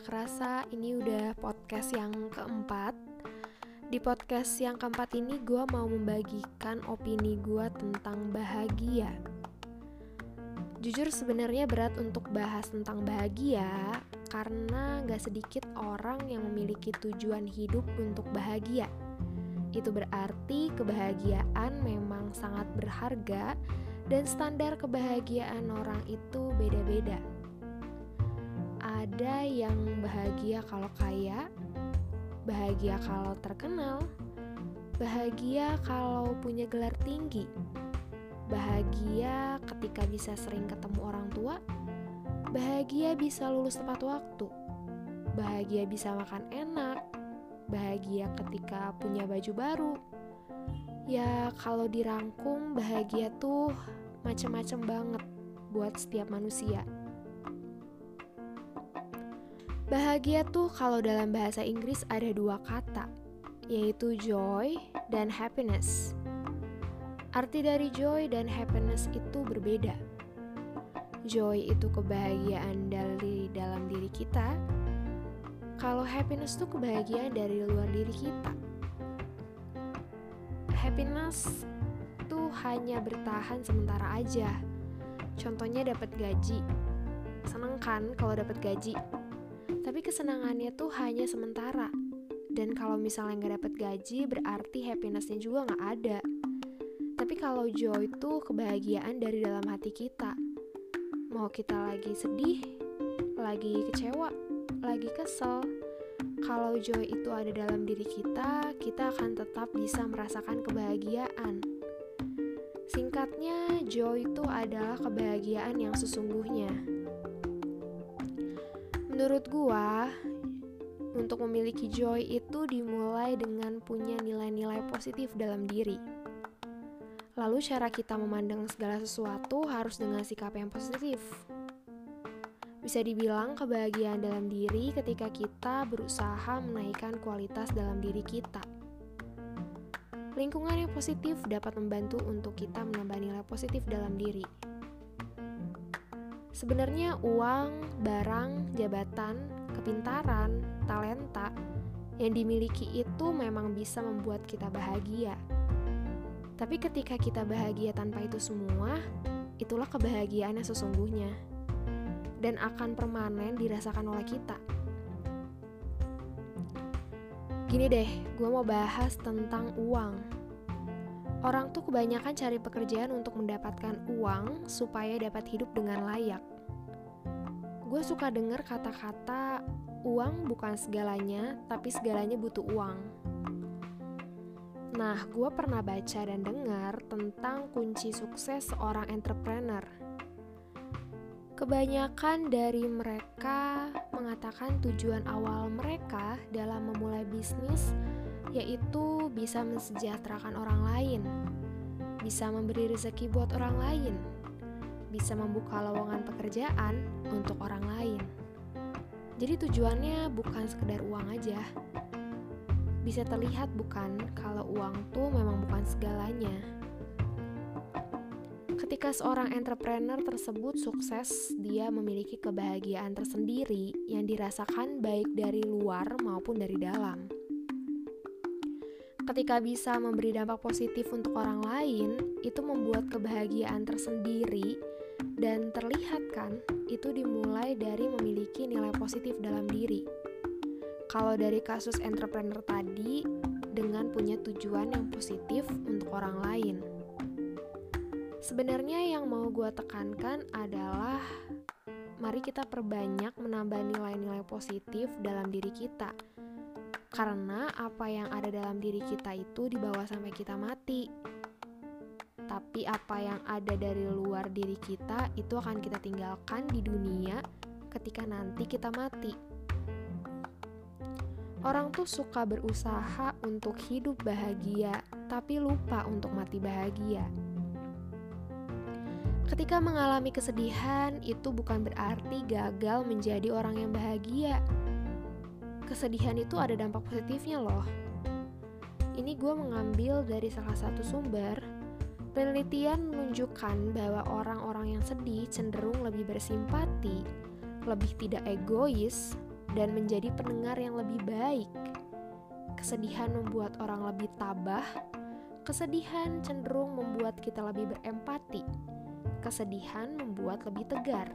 Gak kerasa ini udah podcast yang keempat. Di podcast yang keempat ini gue mau membagikan opini gue tentang bahagia. Jujur sebenarnya berat untuk bahas tentang bahagia Karena gak sedikit orang yang memiliki tujuan hidup untuk bahagia. Itu berarti kebahagiaan memang sangat berharga Dan standar kebahagiaan orang itu beda-beda ada yang bahagia kalau kaya, bahagia kalau terkenal, bahagia kalau punya gelar tinggi, bahagia ketika bisa sering ketemu orang tua, bahagia bisa lulus tepat waktu, bahagia bisa makan enak, bahagia ketika punya baju baru. Ya, kalau dirangkum, bahagia tuh macem-macem banget buat setiap manusia. Bahagia tuh kalau dalam bahasa Inggris ada dua kata, yaitu joy dan happiness. Arti dari joy dan happiness itu berbeda. Joy itu kebahagiaan dari dalam diri kita, kalau happiness itu kebahagiaan dari luar diri kita. Happiness tuh hanya bertahan sementara aja. Contohnya dapat gaji. Seneng kan kalau dapat gaji? Tapi kesenangannya tuh hanya sementara. Dan kalau misalnya nggak dapat gaji, berarti happinessnya juga nggak ada. Tapi kalau joy itu kebahagiaan dari dalam hati kita. Mau kita lagi sedih, lagi kecewa, lagi kesel. Kalau joy itu ada dalam diri kita, kita akan tetap bisa merasakan kebahagiaan. Singkatnya, joy itu adalah kebahagiaan yang sesungguhnya. Menurut gua, untuk memiliki joy itu dimulai dengan punya nilai-nilai positif dalam diri. Lalu cara kita memandang segala sesuatu harus dengan sikap yang positif. Bisa dibilang kebahagiaan dalam diri ketika kita berusaha menaikkan kualitas dalam diri kita. Lingkungan yang positif dapat membantu untuk kita menambah nilai positif dalam diri. Sebenarnya uang, barang, jabatan, kepintaran, talenta yang dimiliki itu memang bisa membuat kita bahagia. Tapi ketika kita bahagia tanpa itu semua, itulah kebahagiaan yang sesungguhnya dan akan permanen dirasakan oleh kita. Gini deh, gue mau bahas tentang uang. Orang tuh kebanyakan cari pekerjaan untuk mendapatkan uang supaya dapat hidup dengan layak. Gue suka denger kata-kata uang bukan segalanya, tapi segalanya butuh uang. Nah, gue pernah baca dan dengar tentang kunci sukses seorang entrepreneur. Kebanyakan dari mereka mengatakan tujuan awal mereka dalam memulai bisnis yaitu bisa mensejahterakan orang lain, bisa memberi rezeki buat orang lain, bisa membuka lowongan pekerjaan untuk orang lain. Jadi tujuannya bukan sekedar uang aja. Bisa terlihat bukan kalau uang tuh memang bukan segalanya. Ketika seorang entrepreneur tersebut sukses, dia memiliki kebahagiaan tersendiri yang dirasakan baik dari luar maupun dari dalam ketika bisa memberi dampak positif untuk orang lain, itu membuat kebahagiaan tersendiri dan terlihat kan, itu dimulai dari memiliki nilai positif dalam diri. Kalau dari kasus entrepreneur tadi, dengan punya tujuan yang positif untuk orang lain. Sebenarnya yang mau gue tekankan adalah mari kita perbanyak menambah nilai-nilai positif dalam diri kita karena apa yang ada dalam diri kita itu dibawa sampai kita mati. Tapi apa yang ada dari luar diri kita itu akan kita tinggalkan di dunia ketika nanti kita mati. Orang tuh suka berusaha untuk hidup bahagia, tapi lupa untuk mati bahagia. Ketika mengalami kesedihan, itu bukan berarti gagal menjadi orang yang bahagia kesedihan itu ada dampak positifnya loh. Ini gue mengambil dari salah satu sumber. Penelitian menunjukkan bahwa orang-orang yang sedih cenderung lebih bersimpati, lebih tidak egois, dan menjadi pendengar yang lebih baik. Kesedihan membuat orang lebih tabah. Kesedihan cenderung membuat kita lebih berempati. Kesedihan membuat lebih tegar.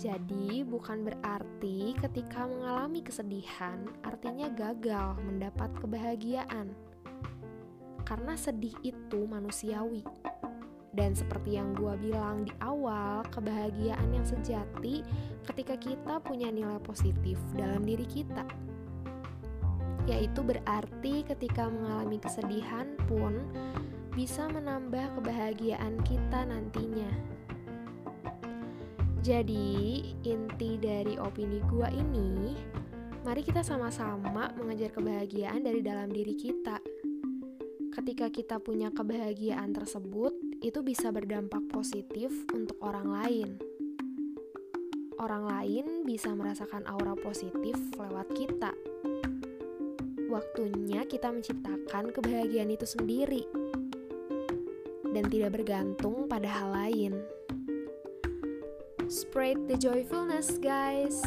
Jadi, bukan berarti ketika mengalami kesedihan, artinya gagal mendapat kebahagiaan, karena sedih itu manusiawi. Dan seperti yang gue bilang di awal, kebahagiaan yang sejati ketika kita punya nilai positif dalam diri kita. Yaitu berarti ketika mengalami kesedihan pun bisa menambah kebahagiaan kita nantinya. Jadi, inti dari opini gue ini, mari kita sama-sama mengejar kebahagiaan dari dalam diri kita. Ketika kita punya kebahagiaan tersebut, itu bisa berdampak positif untuk orang lain. Orang lain bisa merasakan aura positif lewat kita. Waktunya kita menciptakan kebahagiaan itu sendiri dan tidak bergantung pada hal lain. Spread the joyfulness, guys.